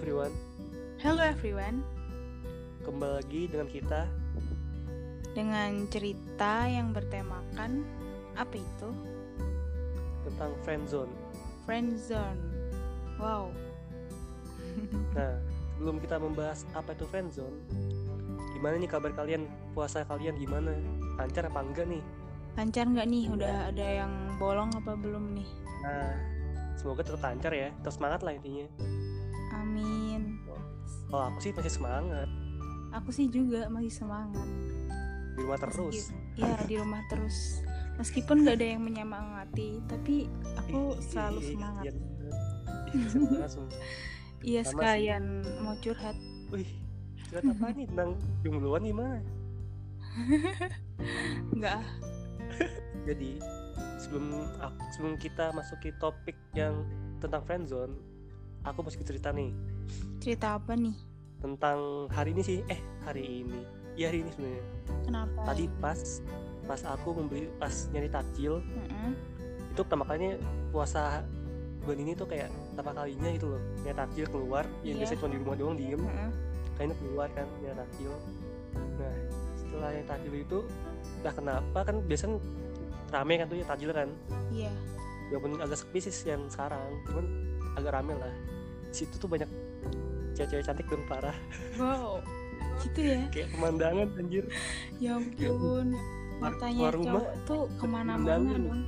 everyone, Hello everyone, kembali lagi dengan kita dengan cerita yang bertemakan apa itu? tentang friendzone. Friendzone. Wow, Nah, sebelum kita membahas apa itu friendzone, gimana nih kabar kalian? Puasa kalian gimana? Lancar apa enggak nih? lancar nggak nih? Udah ada yang bolong apa belum nih? Nah, semoga tetap lancar ya. Terus semangat lah intinya. Amin. Kalau aku sih masih semangat Aku sih juga masih semangat. di rumah terus. Ya di rumah terus. Meskipun nggak ada yang menyemangati, tapi aku Ih, selalu ih, semangat. Iya Sama sih. sekalian mau curhat. Wih, curhat apa nih tentang jombloan gimana? Nggak ah. Jadi sebelum aku- sebelum kita masuki topik yang tentang friendzone, aku mau sedikit cerita nih cerita apa nih? tentang hari ini sih. Eh, hari ini. Iya hari ini sebenarnya. Kenapa? Tadi pas pas aku membeli pas nyari takjil, Mm-mm. itu pertama kalinya puasa bulan ini tuh kayak pertama kalinya gitu loh. Nyari takjil keluar, yang Iya. biasa cuma di rumah doang diem, Mm-mm. kayaknya keluar kan nyari takjil. Nah, setelah nyari takjil itu entah kenapa kan biasanya rame kan tuh ya takjil kan. Iya. walaupun agak sepi sih yang sekarang cuman agak rame lah situ tuh banyak cewek-cewek cantik dan parah Wow. Gitu ya. kayak pemandangan anjir Ya ampun, matanya keluar rumah cowok tuh ke mana-mana dong.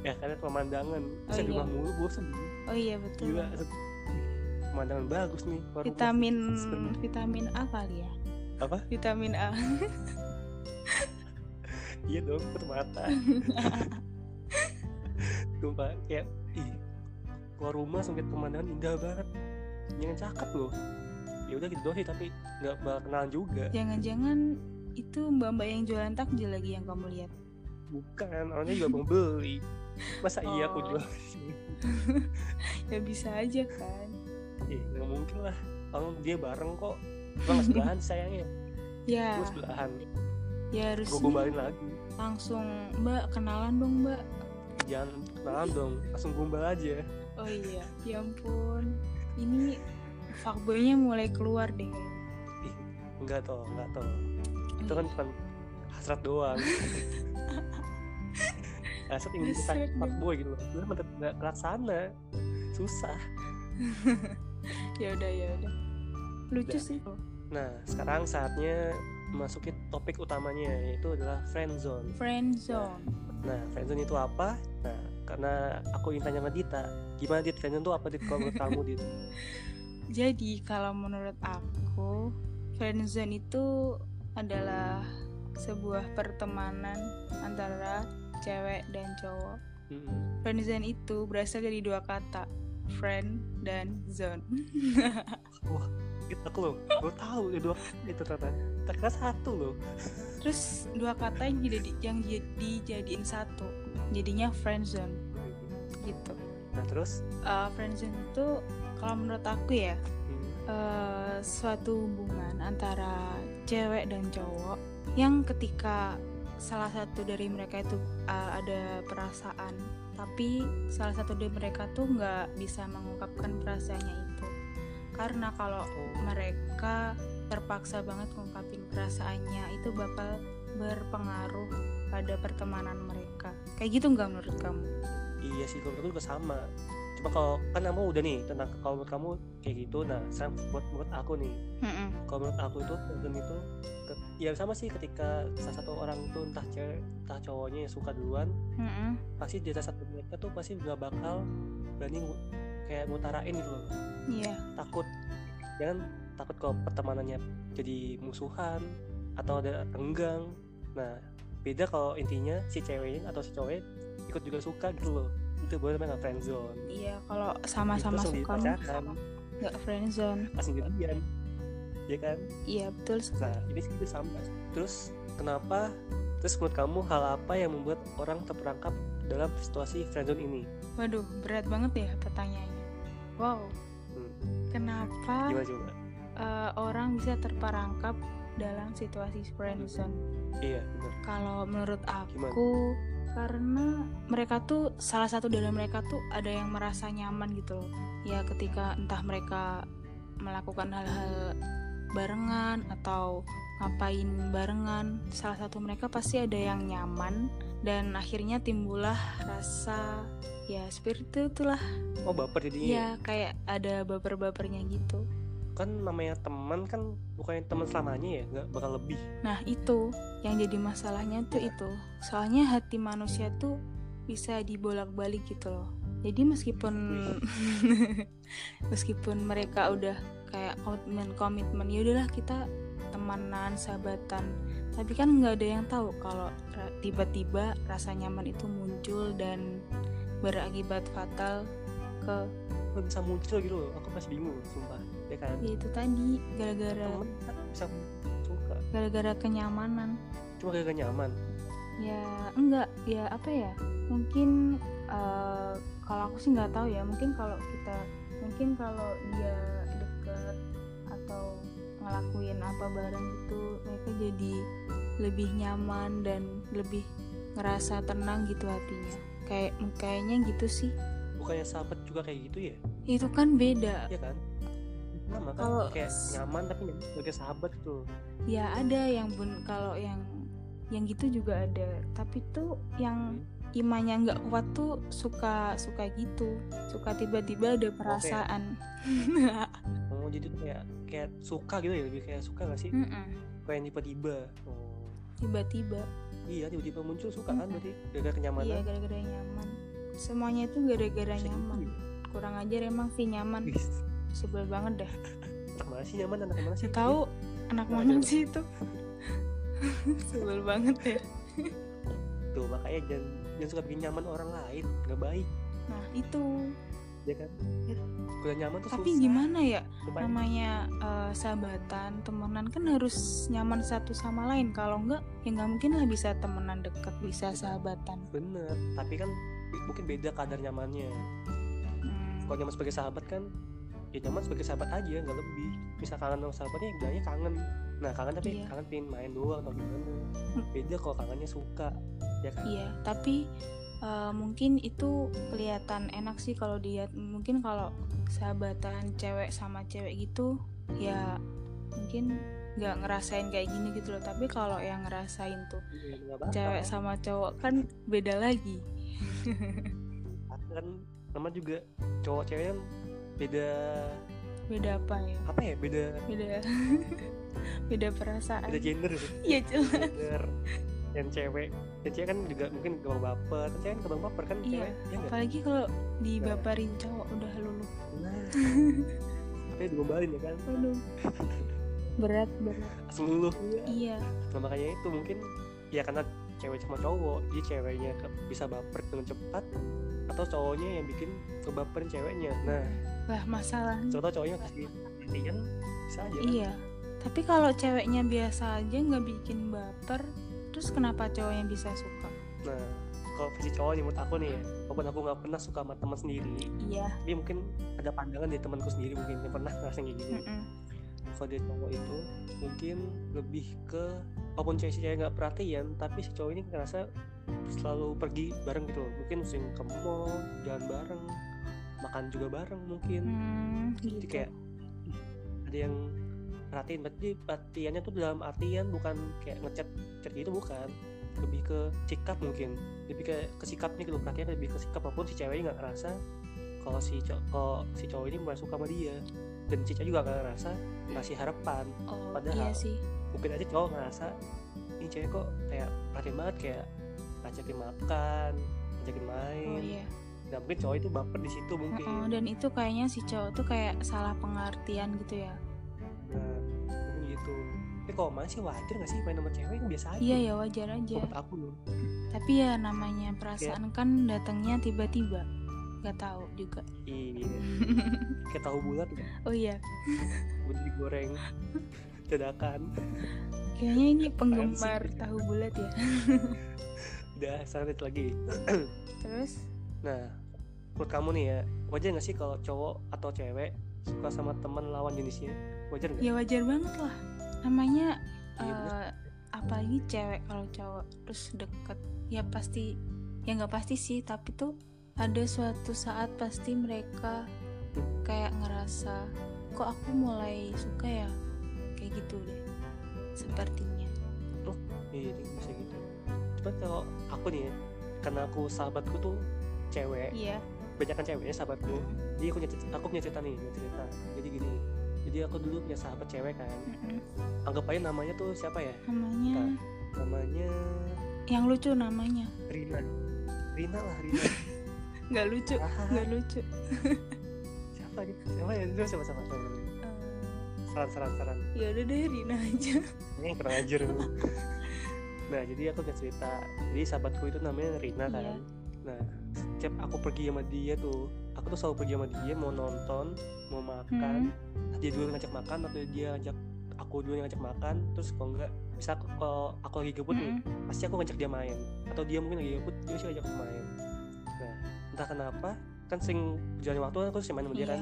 ya karena pemandangan Oh, bisa di iya. rumah mulu bosan Oh iya betul. gila pemandangan bagus nih keluar rumah. Vitamin vitamin A kali ya. apa Vitamin A. iya dong tutup mata sumpah kayak ih keluar rumah lihat pemandangan indah banget jangan cakep loh ya udah gitu doang sih tapi nggak bakal kenalan juga Jangan-jangan itu mbak-mbak yang jualan takjil lagi yang kamu lihat. bukan orangnya juga mau beli masa iya aku Oh. jual Ya bisa aja kan. Eh, nggak mungkin lah. Kalau dia bareng kok. Nggak sebelahan sayangnya. Ya, Gue sebelahan. ya Gue harusnya gombalin lagi. langsung Mbak kenalan dong Mbak. Jangan kenalan dong. Langsung gombal aja. Oh iya, ya ampun. Ini fuckboynya mulai keluar deh. Ih, enggak toh, enggak toh. Itu kan bukan hasrat doang. hasrat ingin kita Hasrat fuck doang. boy gitu loh. Gue nggak kelaksana. Susah. Ya udah ya udah. Lucu Udah. sih. Nah, sekarang saatnya memasuki topik utamanya yaitu adalah. Friend zone. Nah, friendzone itu apa? Nah, karena aku ingin tanya sama Dita, gimana Dit friendzone itu apa Dit kalau menurut kamu Dit? Jadi kalau menurut aku friendzone itu adalah sebuah pertemanan antara cewek dan cowok. Mm-mm. Friendzone itu berasal dari dua kata, friend dan zone. Dit aku loh, gue tahu ya dua itu ternyata. Ternyata satu loh. Terus dua kata yang jadi yang jadi- dijadiin satu, jadinya friendzone gitu. Nah terus, Uh, friendzone itu kalau menurut aku ya hmm, eh, suatu hubungan antara cewek dan cowok yang ketika salah satu dari mereka itu uh, ada perasaan tapi salah satu dari mereka tuh nggak bisa mengungkapkan perasaannya itu karena kalau mereka terpaksa banget ngungkapin perasaannya itu bakal berpengaruh pada pertemanan mereka kayak gitu nggak menurut kamu? iya sih kalau menurut aku juga sama. Cuma kalau kan kamu udah nih tentang kalau menurut kamu kayak gitu, nah sekarang buat menurut aku nih, Mm-mm. kalau menurut aku itu friendzone itu ke- ya sama sih ketika salah satu orang itu entah cewek entah cowoknya yang suka duluan Mm-mm. pasti di atas satu mereka tuh pasti nggak bakal berani kayak ngutarain gitu loh. Iya, takut jangan takut kalau pertemanannya jadi musuhan atau ada renggang. Nah beda kalau intinya si ceweknya atau si cowoknya ikut juga suka gitu loh. Itu boleh namanya friendzone iya kalau sama-sama langsung suka nggak friendzone. langsung jadian ya kan? Iya betul sekali. nah ini sih itu sama. Terus kenapa? Terus menurut kamu hal apa yang membuat orang terperangkap dalam situasi friendzone ini? Waduh, berat banget ya pertanyaannya. Wow, hmm. kenapa gimana coba? eh, orang bisa terperangkap dalam situasi friendzone? iya benar. Kalau menurut aku karena mereka tuh salah satu dari mereka tuh ada yang merasa nyaman gitu loh. Ya ketika entah mereka melakukan hal-hal barengan atau ngapain barengan salah satu mereka pasti ada yang nyaman dan akhirnya timbullah rasa ya seperti itu itulah. Oh baper jadinya ya? kayak ada baper-bapernya gitu. Kan namanya teman kan bukannya teman selamanya ya? Nggak bakal lebih. Nah itu. Yang jadi masalahnya tuh itu. Soalnya hati manusia tuh bisa dibolak-balik gitu loh. Jadi meskipun meskipun mereka udah kayak komitmen komitmen ya udahlah kita temanan sahabatan. Tapi kan nggak ada yang tahu kalau tiba-tiba rasa nyaman itu muncul dan berakibat fatal ke Kok bisa muncul gitu loh aku masih bingung sumpah ya kan? Ya itu tadi gara-gara bisa suka. gara-gara kenyamanan. Cuma gak nyaman? Ya enggak ya apa ya mungkin eh, kalau aku sih nggak tahu ya mungkin kalau kita mungkin kalau dia deket atau ngelakuin apa bareng itu mereka jadi lebih nyaman dan lebih ngerasa tenang gitu hatinya kayak kayaknya gitu sih. Bukannya sahabat juga kayak gitu ya? Itu kan beda. Ya kan? Sama kan? Kalau- kayak nyaman tapi sebagai sahabat gitu ya ada yang bun kalau yang yang gitu juga ada. Tapi tuh yang imannya nggak kuat tuh suka suka gitu. Suka tiba-tiba ada perasaan. oh jadi tuh kayak kayak suka gitu ya? Lebih kayak suka gak sih? Mm-mm. kayak yang tiba-tiba. Oh. Tiba-tiba iya tiba-tiba muncul suka kan berarti? Gara-gara iya kenyamanan gara-gara nyaman. Semuanya itu gara-gara gitu nyaman. ya? kurang ajar emang sih nyaman. Wih, sebel banget dah mana sih nyaman anak mana sih? Tahu anak mana sih itu? Sebel banget ya tuh makanya jangan jangan suka bikin nyaman orang lain. Nggak baik. Nah itu. Ya kan? Ya. udah nyaman tuh tapi susah. gimana ya Lupain. namanya eh, sahabatan temenan kan harus nyaman satu sama lain. Kalau enggak ya nggak mungkin lah bisa temenan deket bisa sahabatan. Bener tapi kan mungkin beda kadar nyamannya. Hmm, kalau nyaman sebagai sahabat kan ya nyaman sebagai sahabat aja nggak lebih. Misal kangen sama sahabatnya bilangnya kangen. Nah kangen tapi Iya. kangen pengen main doang atau gimana. Hmm. beda kalau kangennya suka ya kan? Iya tapi eh, mungkin itu kelihatan enak sih kalau dilihat. Mungkin kalau sahabatan cewek sama cewek gitu ya mungkin nggak ngerasain kayak gini gitu loh. Tapi kalau yang ngerasain tuh bakal. cewek sama cowok kan beda lagi. Kan nama juga cowok cewek beda beda apa ya? Apa ya? Beda beda. Beda perasaan. Beda gender. Iya jelas. Gender yang cewek. Yang cewek kan juga mungkin gampang baper. Kan cewek kan gampang baper kan Iya, cewek ya apalagi kalau dibaparin cowok udah luluh. Nah. Tapi digombalin ya kan? Aduh. Berat berat. Langsung luluh iya. Nah makanya itu mungkin ya karena cewek sama cowok jadi ceweknya bisa baper dengan cepat atau cowoknya yang bikin kebaperin ceweknya. Nah. Lah masalah contoh cowoknya kasih perhatian bisa aja kan? iya. Tapi kalau ceweknya biasa aja nggak bikin baper terus kenapa cowoknya bisa suka? Nah kalau versi cowok nih menurut aku nih ya walaupun aku nggak pernah suka sama teman sendiri iya. tapi mungkin ada pandangan dari temanku sendiri mungkin yang pernah ngerasain kayak gini. Mm-mm. kalau dia cowok itu mungkin lebih ke walaupun cewek si cewek nggak perhatian tapi si cowok ini ngerasa selalu pergi bareng gitu loh. Mungkin sering ke mall jalan bareng makan juga bareng mungkin. Hmm, jadi gitu. kayak ih, ada yang perhatiin berarti perhatiannya tuh dalam artian bukan kayak ngechat chat gitu bukan. Lebih ke sikap mungkin. Lebih ke ke sikapnya gitu perhatian lebih ke sikap maupun si ceweknya nggak ngerasa kalau si cowok kalau si cowok ini mulai suka sama dia. Dan si cewek juga nggak ngerasa ngasih harapan. Oh Padahal- iya sih. mungkin aja cowok ngerasa ini cewek kok kayak perhatian banget kayak ngajakin makan ngajakin main. Oh iya. Nah mungkin cowok itu baper di situ mungkin. Oh, dan itu kayaknya si cowok tuh kayak salah pengertian gitu ya tapi kalau main sih wajar gak sih main sama cewek? Biasa aja. Iya ya wajar aja. Menurut aku loh. Tapi ya namanya perasaan kan datangnya tiba-tiba. Nggak tahu juga. Iya. Kayak tahu bulat ya oh iya. Udah digoreng. Dadakan. Kayaknya ini penggemar tahu bulat ya. Udah sangat lagi. Terus? Nah menurut kamu nih ya wajar gak sih kalau cowok atau cewek suka sama teman lawan jenisnya? Wajar gak? ya wajar banget lah namanya Iya, bener. eh, apalagi cewek kalau cowok terus deket. Ya pasti ya nggak pasti sih tapi tuh ada suatu saat pasti mereka kayak ngerasa kok aku mulai suka ya? Kayak gitu deh sepertinya. Iya dia bisa gitu. Cuman kalau aku nih ya, karena aku sahabatku tuh cewek. Iya. Banyak kan ceweknya sahabatku. Jadi aku punya cerita, aku punya cerita nih punya cerita. Jadi gini jadi aku dulu punya sahabat cewek kan. Mm-mm. anggap aja namanya tuh siapa ya? Namanya? Namanya yang lucu namanya? Rina. Rina lah Rina. Nggak lucu Ah, nggak lucu. Siapa gitu siapa ya? Dulu siapa siapa? Siapa Eh, saran saran saran. Ya udah deh Rina aja. Ini yang kurang ajar nah jadi aku udah cerita. Jadi sahabatku itu namanya Rina kan. Iya. nah setiap aku pergi sama dia tuh aku tuh selalu pergi sama dia mau nonton mau makan. Hmm. dia dulu ngajak makan atau dia ngajak aku dulu yang ngajak makan. Terus kalau enggak bisa aku, kalau aku lagi gabut nih Mm-mm. pasti aku ngajak dia main. Atau dia mungkin lagi gabut dia sih ngajak aku main. Nah entah kenapa kan sering berjalan waktu kan aku sering main sama dia Iya. kan.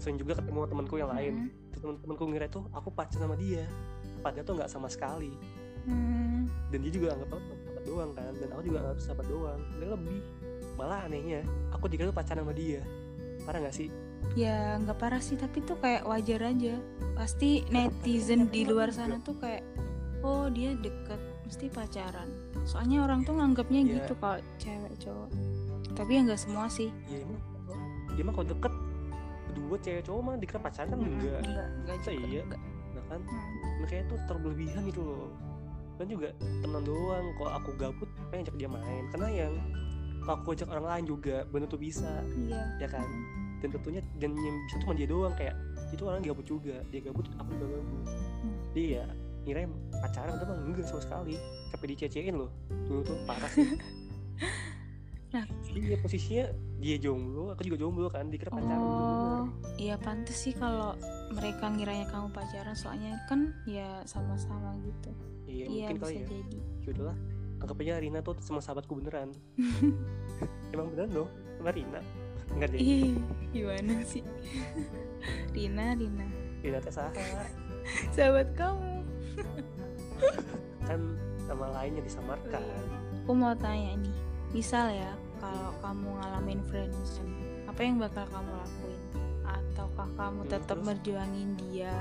Sering juga ketemu temanku yang lain. Terus teman-temanku ngira tuh aku pacaran sama dia. Padahal tuh nggak sama sekali. Hmm. dan dia juga anggap aku sahabat doang kan. Dan aku juga anggap sahabat doang. Dan lebih malah anehnya aku dikira tuh pacaran sama dia. Parah nggak sih? Ya nggak parah sih tapi tuh kayak wajar aja. Pasti netizen di luar sana tuh kayak oh dia deket mesti pacaran. Soalnya orang tuh nganggapnya Iya. gitu kalau cewek cowok. Tapi ya nggak semua sih. Ya emang. Dia mah kalau deket berdua cewek cowok mah dikira pacaran kan Mm-mm, enggak. enggak enggak juga, iya? enggak. nah kan? Hmm. makanya tuh terberlebihan gitu loh. Dan juga teman doang kalau aku gabut pengen ajak dia main? Karena yang kalau aku ajak orang lain juga bener tuh bisa. Iya. Ya kan? Dan tentunya dan yang bisa cuma dia doang kayak itu orang gabut juga. Dia gabut aku juga gabut. Hmm. dia ya kirain pacaran tapi enggak sama sekali. Sampai dicecein loh. Dulu tuh parah sih. Nah. iya posisinya dia jomblo aku juga jomblo kan dikira pacaran oh iya pantas sih kalau mereka ngiranya kamu pacaran soalnya kan ya sama-sama gitu. Iya iya mungkin bisa kali ya. jadi. Ya udahlah anggap aja Rina tuh sama sahabatku beneran. Emang beneran loh sama Rina? Enggak deh. Ih, gimana sih? Rina Rina. Rina teh saha. Sahabat kamu. Kan nama lainnya disamarkan. Aku mau tanya nih misal ya kalau kamu ngalamin friendzone apa yang bakal kamu lakuin? Ataukah kamu Hmm, tetap terus? merjuangin dia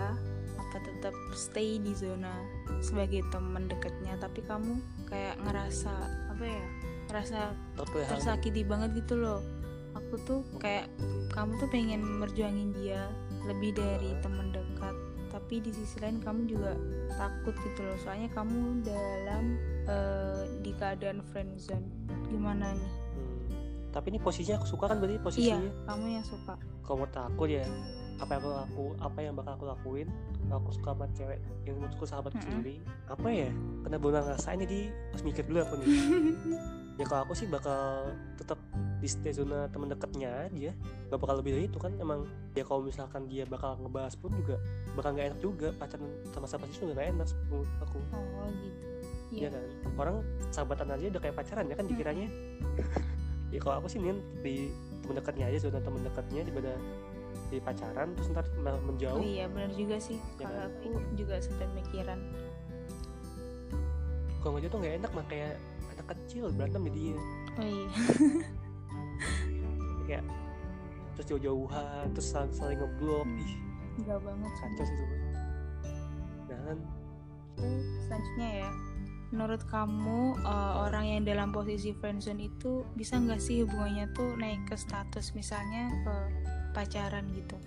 tetap stay di zona sebagai teman dekatnya tapi kamu kayak ngerasa apa ya ngerasa tersakiti banget gitu loh. Aku tuh kayak kamu tuh pengen merjuangin dia lebih dari teman dekat tapi di sisi lain kamu juga takut gitu loh. Soalnya kamu dalam eh, di keadaan friendzone gimana nih? Hmm. tapi ini posisinya aku suka kan berarti iya posisinya kamu yang suka. Menurut aku ya apa yang aku laku apa yang bakal aku lakuin kalau aku suka sama cewek yang menurutku sahabatku Mm-mm. sendiri apa ya karena belum ngerasain jadi harus mikir dulu aku nih. Ya kalau aku sih bakal tetap di stay zona teman dekatnya aja. Nggak bakal lebih dari itu kan emang. Ya kalau misalkan dia bakal ngebahas pun juga bakal nggak enak juga pacaran sama siapa sih juga nggak enak menurut aku. Oh gitu. Iya iya. kan? Orang sahabatan aja udah kayak pacaran ya kan dikiranya. Ya kalau aku sih nih di teman dekatnya aja zona teman dekatnya daripada di pacaran terus ntar malah oh menjauh. Iya benar juga sih. Ya kalau kan? aku juga sepemikiran kalau nggak tuh nggak enak mah kayak anak kecil berantem jadinya oh iya. Kayak terus jauh-jauhan terus saling, saling ngeblok. Hmm. ih. Enggak banget kacau sih itu. Kan selanjutnya ya menurut kamu uh, orang yang dalam posisi friendzone itu bisa nggak sih hubungannya tuh naik ke status? Misalnya ke pacaran gitu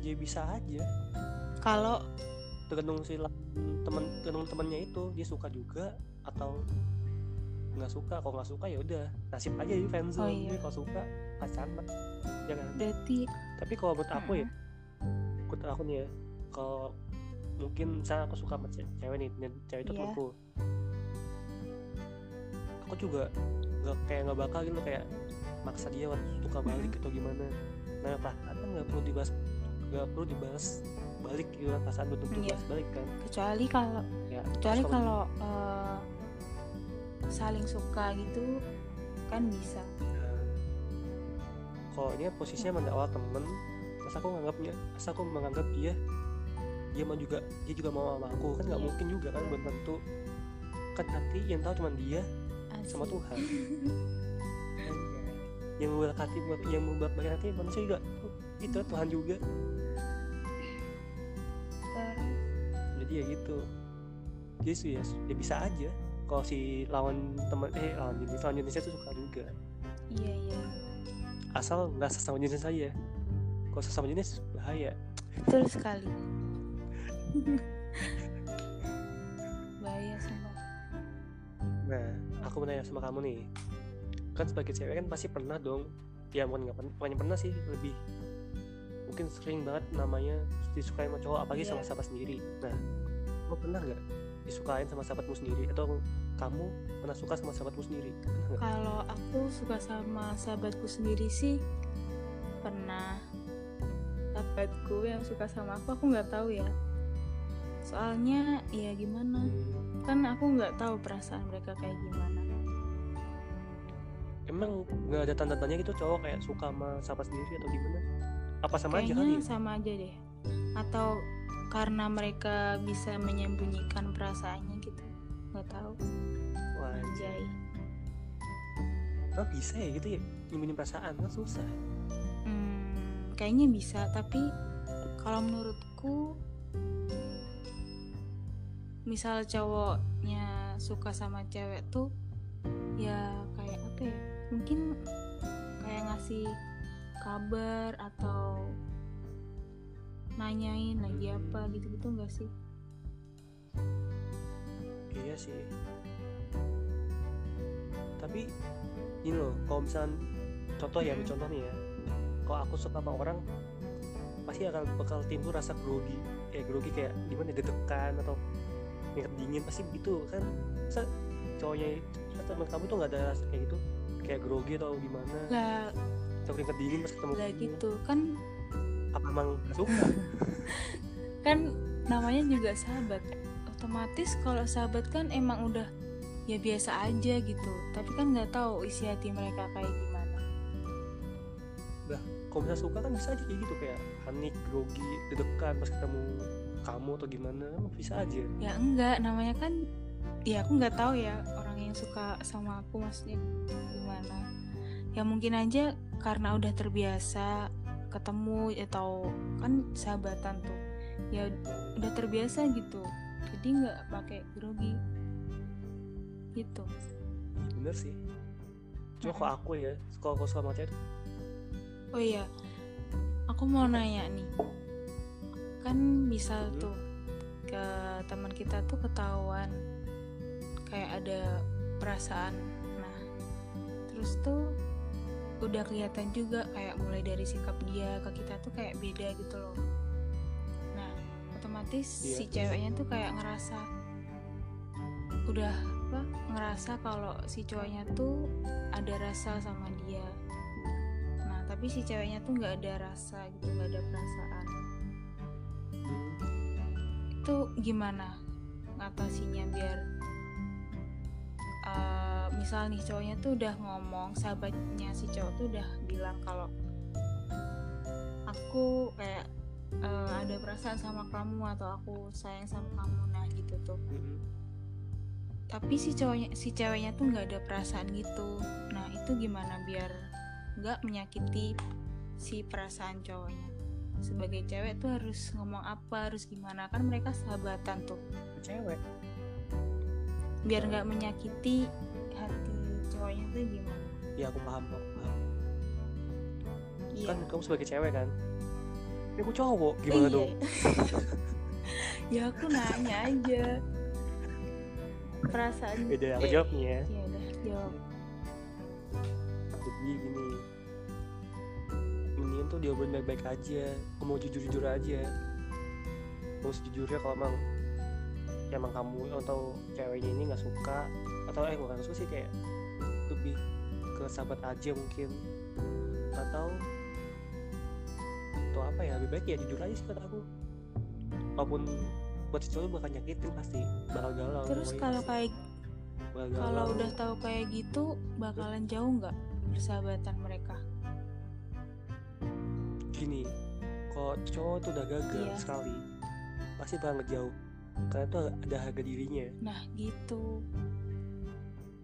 ya bisa aja kalau tergantung si temen tergantung temennya itu dia suka juga atau nggak suka kalau nggak suka ya udah nasib aja di friendzone Oh, iya. Kalau suka pacaran lah. ya berarti tapi kalau menurut aku ya Mm-mm. menurut aku nih ya kalau mungkin misalnya aku suka sama ce- cewek nih cewek itu Iya. temanku aku juga nggak kayak nggak bakal gitu kayak maksa dia suka balik atau gimana nah perasaan kan nggak perlu dibahas nggak perlu dibahas balik gitu kan perasaan belum tentu bahas balik kan kecuali kalau ya kecuali kalau uh, saling suka gitu kan bisa Nah, kalau ini posisinya awal temen masa aku nganggapnya masa aku menganggap dia dia mau juga dia juga mau sama aku kan nggak Iya. mungkin juga kan belum tentu kan nanti yang tahu cuma dia sama Asik. Tuhan. yang membuat hati yang membuat baik hati manusia juga. Itu Tuhan juga. Jadi ya gitu. Jadi sih ya, ya bisa aja. Kalau si lawan teman eh lawan jenis lawan jenisnya tuh suka juga. Iya iya. Asal nggak sesama jenis saja kalau sesama jenis bahaya. Betul sekali. Bahaya sumpah nah aku mau nanya sama kamu nih kan sebagai cewek kan pasti pernah dong. Ya bukan nggak pernah bukannya pernah sih lebih mungkin sering banget namanya disukai sama cowok apalagi Iya. sama sahabat sendiri. Nah lo pernah nggak disukain sama sahabatmu sendiri? Atau kamu pernah suka sama sahabatmu sendiri? Kalau aku suka sama sahabatku sendiri sih pernah. Sahabatku yang suka sama aku aku nggak tahu ya. Soalnya ya gimana? Kan aku nggak tahu perasaan mereka kayak gimana emang nggak ada tanda-tandanya gitu cowok kayak suka sama sahabat sendiri atau gimana? Apa sama aja kali kayaknya ya? sama aja deh. Atau karena mereka bisa menyembunyikan perasaannya gitu. Nggak tahu. Wah, anjay. Oh, bisa ya gitu ya? Nyembunyi perasaan kan susah. Hmm, kayaknya bisa, tapi kalau menurutku misal cowoknya suka sama cewek tuh ya kayak apa ya? Mungkin kayak ngasih kabar atau nanyain lagi apa gitu-gitu enggak sih? iya sih. Tapi gini loh kalau misalnya contoh ya contoh nih ya. Kalau aku suka sama orang pasti akan bakal timbul rasa grogi. Kayak grogi kayak gimana deg-degan atau keringet dingin pasti gitu kan. Masa cowoknya masa teman kamu tuh nggak ada rasa kayak gitu kayak grogi atau gimana? Lah, atau keringet dingin pas ketemu lah gitu kan apa emang suka? Kan namanya juga sahabat. Otomatis kalau sahabat kan emang udah ya biasa aja gitu. Tapi kan nggak tahu isi hati mereka kayak gimana. Kalau misalnya suka kan bisa aja kayak gitu kayak panik grogi deg-degan pas ketemu kamu atau gimana bisa aja? Ya enggak namanya kan ya aku nggak tahu ya yang suka sama aku maksudnya gimana? Ya mungkin aja karena udah terbiasa ketemu atau kan sahabatan tuh ya udah terbiasa gitu. Jadi nggak pakai grogi. Gitu. Bener sih. Cuma kalau aku ya kalau aku suka sama cewek Oh iya, aku mau nanya nih. Kan misal Hmm. tuh ke teman kita tuh ketahuan kayak ada perasaan. Nah, terus tuh udah kelihatan juga kayak mulai dari sikap dia ke kita tuh kayak beda gitu loh. Nah, otomatis Iya. si ceweknya tuh kayak ngerasa udah apa ngerasa kalau si cowoknya tuh ada rasa sama dia nah tapi si ceweknya tuh nggak ada rasa gitu nggak ada perasaan hmm, itu gimana ngatasinya biar misal nih cowoknya tuh udah ngomong sahabatnya si cowok tuh udah bilang kalau aku kayak eh, ada perasaan sama kamu atau aku sayang sama kamu. Nah gitu tuh. Hmm. tapi si cowoknya si ceweknya tuh nggak ada perasaan gitu. Nah itu gimana biar nggak menyakiti si perasaan cowoknya? Sebagai cewek tuh harus ngomong apa harus gimana? Kan mereka sahabatan tuh. Cewek? Biar nggak menyakiti hati cowoknya tuh gimana? Ya aku paham aku paham. Iya. Kan kamu sebagai cewek kan? Ya aku cowok gimana Iya. dong? Ya aku nanya aja. Perasaan beda aku eh, jawab nih ya ya udah jawab. Jadi gini. Mendingan tuh diobrolin baik-baik aja. Ngomong jujur-jujur aja. Ngomong sejujurnya kalau emang ya emang kamu atau ceweknya ini nggak suka atau eh bukan suka sih kayak lebih ke sahabat aja mungkin. Atau atau apa ya lebih baik ya jujur aja sih kata aku. Walaupun buat si cowok bakal nyakitin pasti bakal galau terus kalau kayak kalau udah tahu kayak gitu bakalan jauh nggak persahabatan mereka? Gini kalau cowok tuh udah gagal Iya. sekali pasti bakal ngejauh. Karena tuh ada harga dirinya. Nah gitu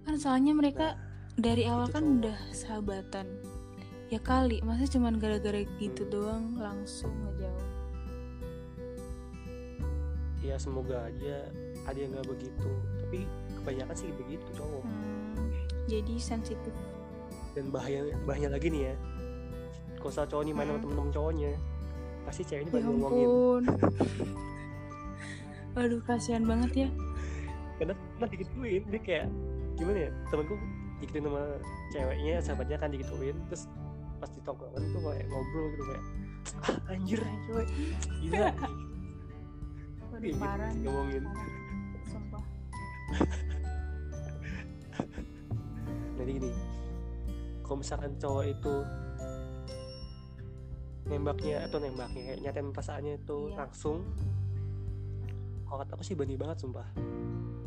kan soalnya mereka nah dari awal itu kan cowok. udah sahabatan. Ya kali masa cuman gara-gara gitu Hmm. doang langsung ngejauh. Ya semoga aja ada yang nggak begitu. Tapi kebanyakan sih begitu cowok. Hmm, jadi sensitif. Dan bahaya bahaya lagi nih ya. Kalau salah cowok nih main sama Hmm. temen-temen cowoknya pasti ceweknya ya pada ngomongin. Aduh kasihan banget ya. Karena pernah digituin dia kayak gimana ya temanku digituin sama ceweknya sahabatnya kan digituin terus pas di tongkrongan tuh kayak ngobrol gitu kayak ah anjir cewek gila. Waduh, Iya, parah nih ngomongin. sumpah. Jadi gini kalau misalkan cowok itu nembaknya atau nembaknya kayak nyatain perasaannya itu Iya. langsung kalau kata aku sih berani banget sumpah.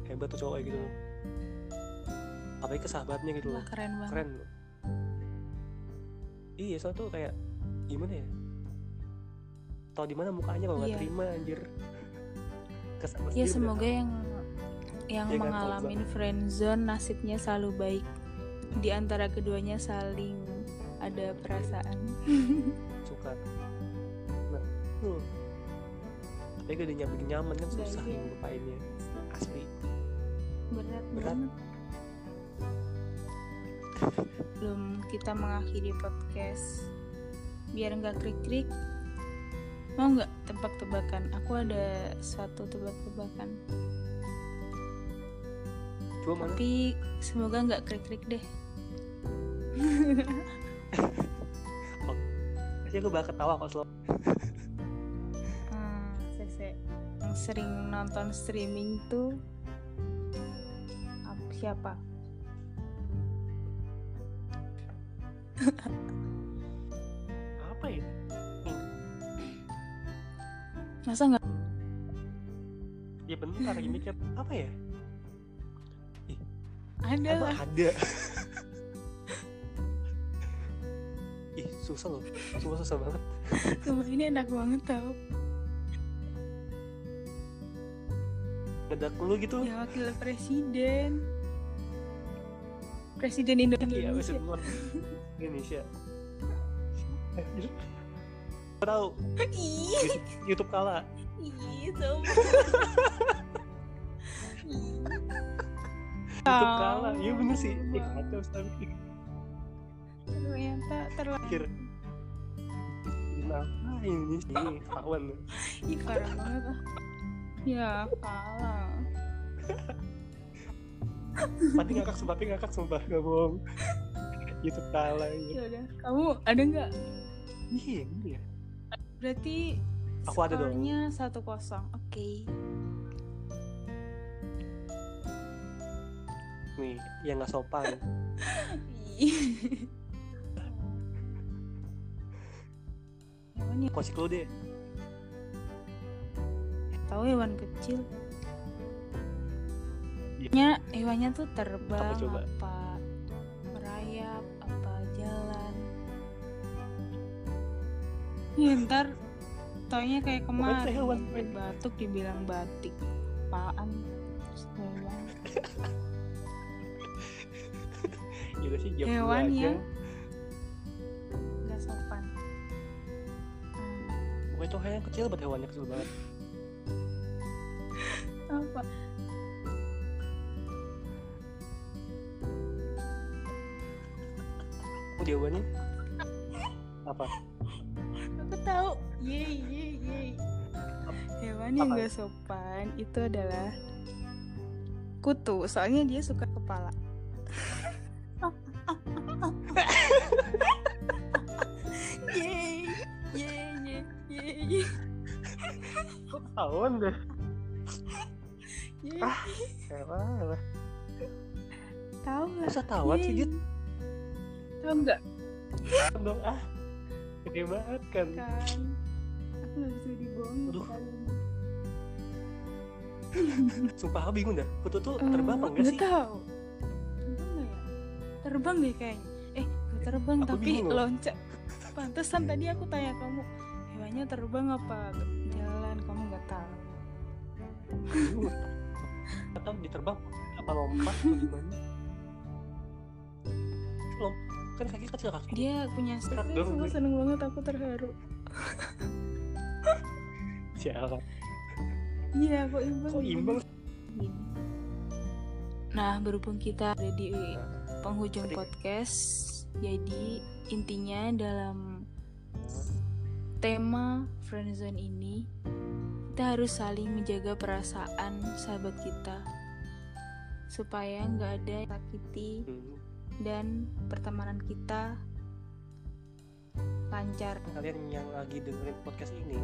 Hebat tuh cowok kayak gitu. loh apalagi ke sahabatnya gitu wah loh. keren banget. Keren loh. Iya soalnya tuh kayak gimana ya? Tau di mana mukanya kalau nggak Iya. terima anjir. Kesan ya semoga yang yang Iya kan, mengalami friendzone nasibnya selalu baik. Di antara keduanya saling ada perasaan. Suka. Nah tuh. Tapi udah nyaman nyaman kan susah iya. yang lupainnya asli. Berat Berat. banget belum kita mengakhiri podcast. Biar nggak krik-krik mau nggak tebak-tebakan? Aku ada suatu tebak-tebakan. Cuma mana? Tapi semoga nggak krik-krik deh. Pasti aku bakal ketawa kalau selalu. Hmm, Sese yang sering nonton streaming tuh ap- siapa masa nggak? Ya bentar lagi mikir apa ya? Ada. Emang lah ada? Ih susah loh. Susah susah banget. Sumpah, ini enak banget tau. Ngedak lu gitu. Ya wakil presiden. Presiden iya Indonesia. Wes luar Indonesia Gua tahu YouTube, kalah. YouTube kalah iya bener sih. Ih, kacau tapi ternyata terlahir kenapa ini sih? Kawan ih parah banget. Ya kalah Pati ngakak sumpah, Pati ngakak sumpah, gak bohong. YouTube kalah ya. ya udah kamu ada nggak? Iya, iya. Berarti Aku ada dong. satu kosong oke Nih, yang gak sopan. Yang Kosik lu deh. tahu hewan kecil Iya. nya hewannya tuh terbang Apa coba? apa merayap apa ya ntar taunya kayak kemarin hewan, pokoknya. batuk dibilang batik apaan banget. Gila sih, dulu Hewan yang- nggak sopan Pokoknya tuh yang kecil banget hewannya kecil banget. apa Jawabannya apa? Tahu. Yeay yeay yeay hewan yang gak sopan itu adalah kutu. Soalnya dia suka kepala. Yeay yeay yeay yeay Kok ketahuan deh? Ah. Hewan. Tahu lah tahuan sih dia tahu nggak? Dong ah. Gede banget kan. kan aku nggak bisa dibohongin Aduh. kali ini. Sumpah aku bingung dah. Kutu tuh Eh, terbang apa enggak nggak sih? tahu terbang nggak ya terbang deh kayaknya eh nggak terbang Aku tapi loncat pantesan tadi aku tanya kamu hewannya terbang apa jalan kamu nggak tahu. Atau diterbang apa lompat atau gimana? Lom kan kaki kecil kaki. Dia punya dong, aku gue. seneng banget aku terharu. Siapa iya kok imbang kok imbang? Nah berhubung kita ada di Nah, penghujung ketika- podcast jadi intinya dalam tema friendzone ini kita harus saling menjaga perasaan sahabat kita. Supaya nggak ada sakiti hmm, dan pertemanan kita lancar. Kalian yang lagi dengerin podcast ini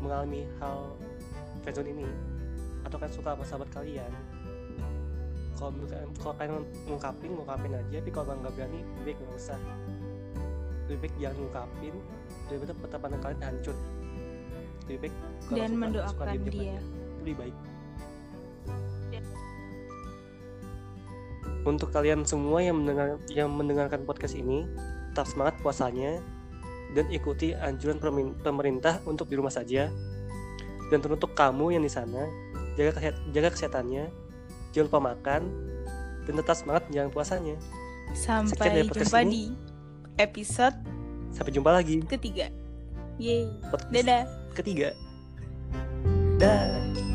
mengalami hal friendzone ini atau kan suka sama sahabat kalian kalau kalau kalian ngungkapin ngungkapin aja tapi kalau nggak berani lebih baik nggak usah. Lebih baik jangan ngungkapin daripada pertemanan kalian hancur. Lebih baik dan suka, suka mendoakan diem-diem dia lebih baik untuk kalian semua yang mendengar yang mendengarkan podcast ini tetap semangat puasanya dan ikuti anjuran pemerintah untuk di rumah saja. Dan teruntuk kamu yang di sana jaga kesehat- jaga kesehatannya jangan lupa makan dan tetap semangat menjalankan puasanya. Sampai jumpa ini. di episode sampai jumpa lagi. ketiga. Yeay. Podcast dadah. ketiga. Dah